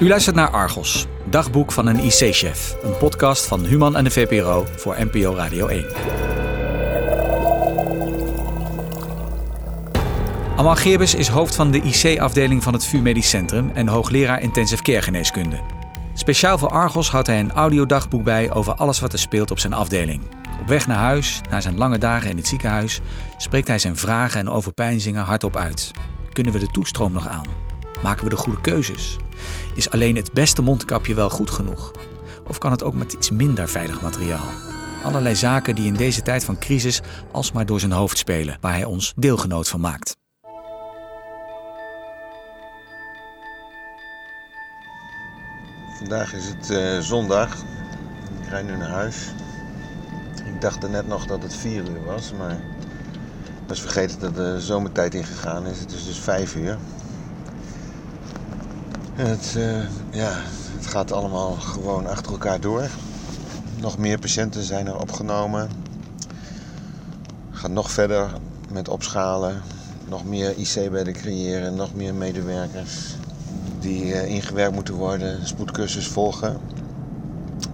U luistert naar Argos, dagboek van een IC-chef. Een podcast van Human en de VPRO voor NPO Radio 1. Amal Geerbes is hoofd van de IC-afdeling van het VU Medisch Centrum en hoogleraar intensive care geneeskunde. Speciaal voor Argos houdt hij een audiodagboek bij over alles wat er speelt op zijn afdeling. Op weg naar huis, na zijn lange dagen in het ziekenhuis, spreekt hij zijn vragen en overpeinzingen hardop uit. Kunnen we de toestroom nog aan? Maken we de goede keuzes? Is alleen het beste mondkapje wel goed genoeg? Of kan het ook met iets minder veilig materiaal? Allerlei zaken die in deze tijd van crisis alsmaar door zijn hoofd spelen, waar hij ons deelgenoot van maakt. Vandaag is het uh, zondag. Ik rijd nu naar huis. Ik dacht er net nog dat het 4 uur was, maar ik was vergeten dat de zomertijd ingegaan is. Het is dus 5 uur. Het, uh, ja, het gaat allemaal gewoon achter elkaar door. Nog meer patiënten zijn er opgenomen. Gaat nog verder met opschalen. Nog meer IC-bedden creëren. Nog meer medewerkers die uh, ingewerkt moeten worden. Spoedcursus volgen.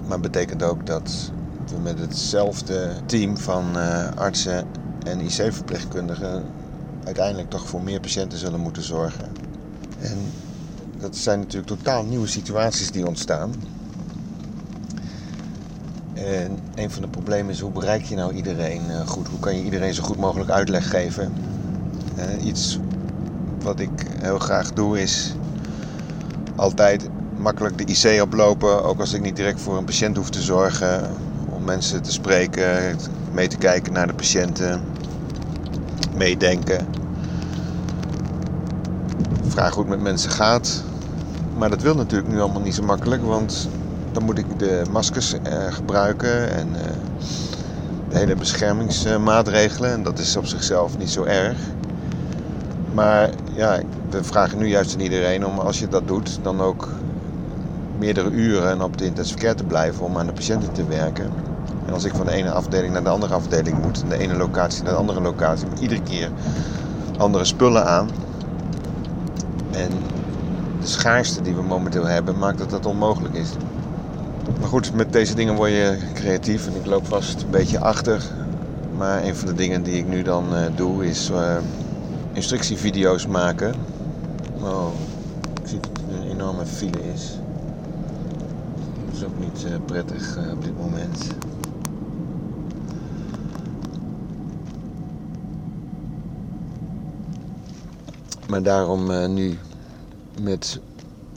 Maar betekent ook dat we met hetzelfde team van uh, artsen en IC-verpleegkundigen uiteindelijk toch voor meer patiënten zullen moeten zorgen. En dat zijn natuurlijk totaal nieuwe situaties die ontstaan. En een van de problemen is hoe bereik je nou iedereen uh, goed? Hoe kan je iedereen zo goed mogelijk uitleg geven? Iets wat ik heel graag doe is altijd makkelijk de IC oplopen, ook als ik niet direct voor een patiënt hoef te zorgen. Om mensen te spreken, mee te kijken naar de patiënten, meedenken. Vraag hoe het met mensen gaat. Maar dat wil natuurlijk nu allemaal niet zo makkelijk, want dan moet ik de maskers uh, gebruiken en uh, de hele beschermingsmaatregelen. En dat is op zichzelf niet zo erg. Maar ja, we vragen nu juist aan iedereen om als je dat doet, dan ook meerdere uren op de intensive care te blijven om aan de patiënten te werken. En als ik van de ene afdeling naar de andere afdeling moet, en de ene locatie naar de andere locatie, iedere keer andere spullen aan. En de schaarste die we momenteel hebben maakt dat dat onmogelijk is. Maar goed, met deze dingen word je creatief en ik loop vast een beetje achter. Maar een van de dingen die ik nu dan uh, doe is uh, instructievideo's maken. Oh, ik zie dat het een enorme file is. Dat is ook niet uh, prettig op dit moment. Maar daarom nu met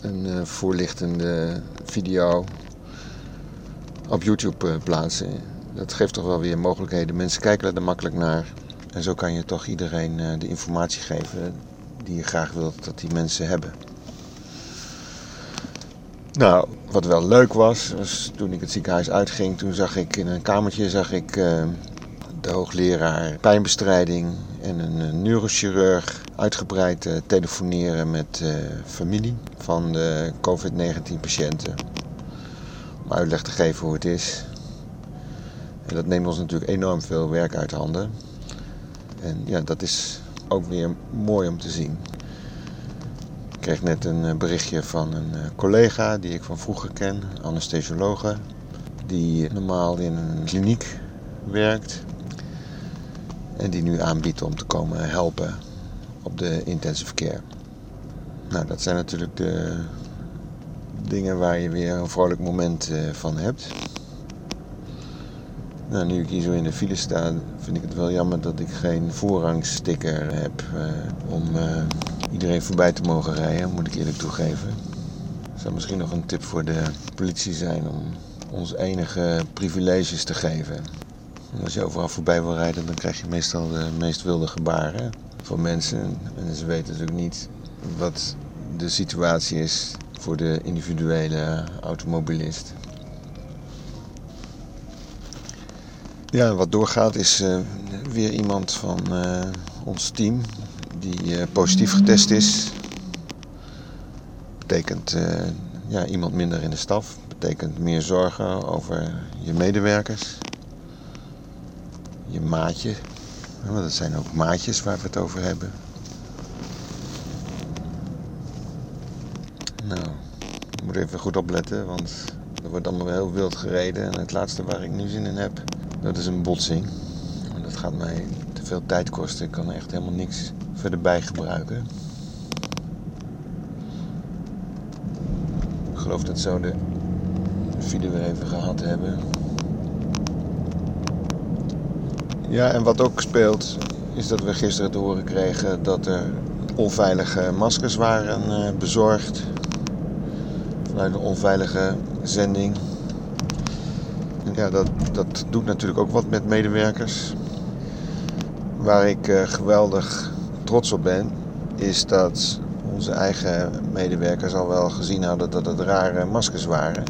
een uh, voorlichtende video op YouTube uh, plaatsen. Dat geeft toch wel weer mogelijkheden. Mensen kijken er makkelijk naar. En zo kan je toch iedereen uh, de informatie geven die je graag wilt dat die mensen hebben. Nou, wat wel leuk was, was toen ik het ziekenhuis uitging, toen zag ik in een kamertje zag ik de hoogleraar pijnbestrijding en een neurochirurg uitgebreid uh, telefoneren met uh, familie van de COVID-19 patiënten. Om uitleg te geven hoe het is. En dat neemt ons natuurlijk enorm veel werk uit handen. En ja, dat is ook weer mooi om te zien. Ik kreeg net een berichtje van een collega die ik van vroeger ken, anesthesiologe, die normaal in een kliniek werkt en die nu aanbiedt om te komen helpen op de intensive care. Nou, dat zijn natuurlijk de dingen waar je weer een vrolijk moment uh, van hebt. Nou, nu ik hier zo in de file sta, vind ik het wel jammer dat ik geen voorrangsticker heb uh, om uh, iedereen voorbij te mogen rijden, moet ik eerlijk toegeven. Zou misschien nog een tip voor de politie zijn om ons enige privileges te geven. Als je overal voorbij wil rijden, dan krijg je meestal de meest wilde gebaren van mensen. En ze weten natuurlijk niet wat de situatie is voor de individuele automobilist. Ja, wat doorgaat is uh, weer iemand van uh, ons team die uh, positief getest is. Betekent ja, iemand minder in de staf. Betekent meer zorgen over je medewerkers. Je maatje. Want dat zijn ook maatjes waar we het over hebben. Nou, moet even goed opletten, want er wordt allemaal heel wild gereden. En het laatste waar ik nu zin in heb, dat is een botsing. Dat gaat mij te veel tijd kosten. Ik kan echt helemaal niks verder bij gebruiken. Ik geloof dat zo de file weer even gehad hebben. Ja, en wat ook speelt, is dat we gisteren te horen kregen dat er onveilige maskers waren uh, bezorgd. Vanuit een onveilige zending. En ja, dat, dat doet natuurlijk ook wat met medewerkers. Waar ik uh, geweldig trots op ben, is dat onze eigen medewerkers al wel gezien hadden dat het rare maskers waren.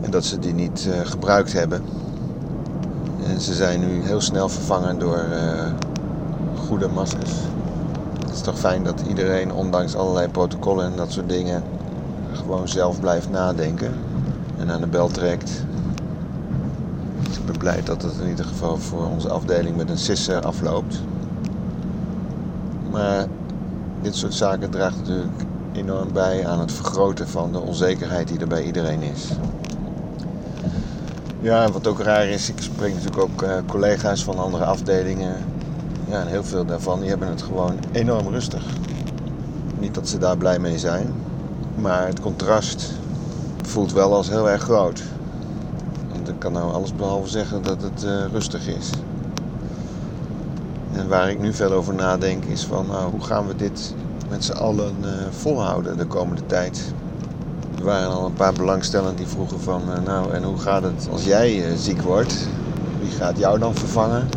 En dat ze die niet uh, gebruikt hebben. En ze zijn nu heel snel vervangen door uh, goede maskers. Het is toch fijn dat iedereen, ondanks allerlei protocollen en dat soort dingen, gewoon zelf blijft nadenken en aan de bel trekt. Ik ben blij dat het in ieder geval voor onze afdeling met een sisser afloopt. Maar dit soort zaken draagt natuurlijk enorm bij aan het vergroten van de onzekerheid die er bij iedereen is. Ja, wat ook raar is, ik spreek natuurlijk ook uh, collega's van andere afdelingen. Ja, en heel veel daarvan die hebben het gewoon enorm rustig. Niet dat ze daar blij mee zijn, maar het contrast voelt wel als heel erg groot. Want ik kan nou alles behalve zeggen dat het uh, rustig is. En waar ik nu veel over nadenk is van nou, hoe gaan we dit met z'n allen uh, volhouden de komende tijd. Er waren al een paar belangstellenden die vroegen van uh, nou en hoe gaat het als jij uh, ziek wordt? Wie gaat jou dan vervangen?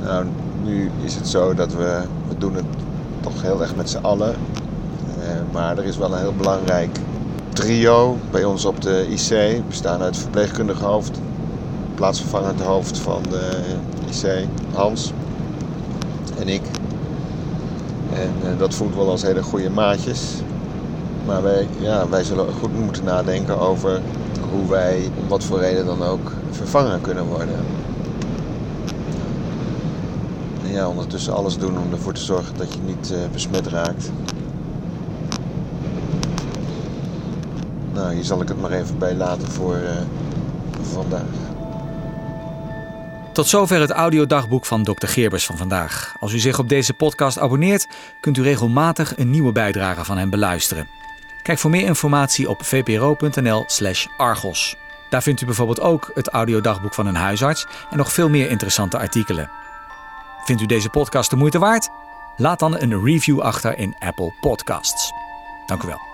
Nou, nu is het zo dat we, we doen het toch heel erg met z'n allen. maar er is wel een heel belangrijk trio bij ons op de IC. bestaan uit verpleegkundige hoofd, plaatsvervangend hoofd van de IC, Hans en ik. En dat voelt wel als hele goede maatjes. Maar wij, ja, wij zullen goed moeten nadenken over hoe wij, om wat voor reden dan ook, vervangen kunnen worden. En ja, ondertussen alles doen om ervoor te zorgen dat je niet uh, besmet raakt. Nou, hier zal ik het maar even bij laten voor uh, vandaag. Tot zover het audiodagboek van Dr. Geerbers van vandaag. Als u zich op deze podcast abonneert, kunt u regelmatig een nieuwe bijdrage van hem beluisteren. Kijk voor meer informatie op vpro.nl/slash argos. Daar vindt u bijvoorbeeld ook het audiodagboek van een huisarts en nog veel meer interessante artikelen. Vindt u deze podcast de moeite waard? Laat dan een review achter in Apple Podcasts. Dank u wel.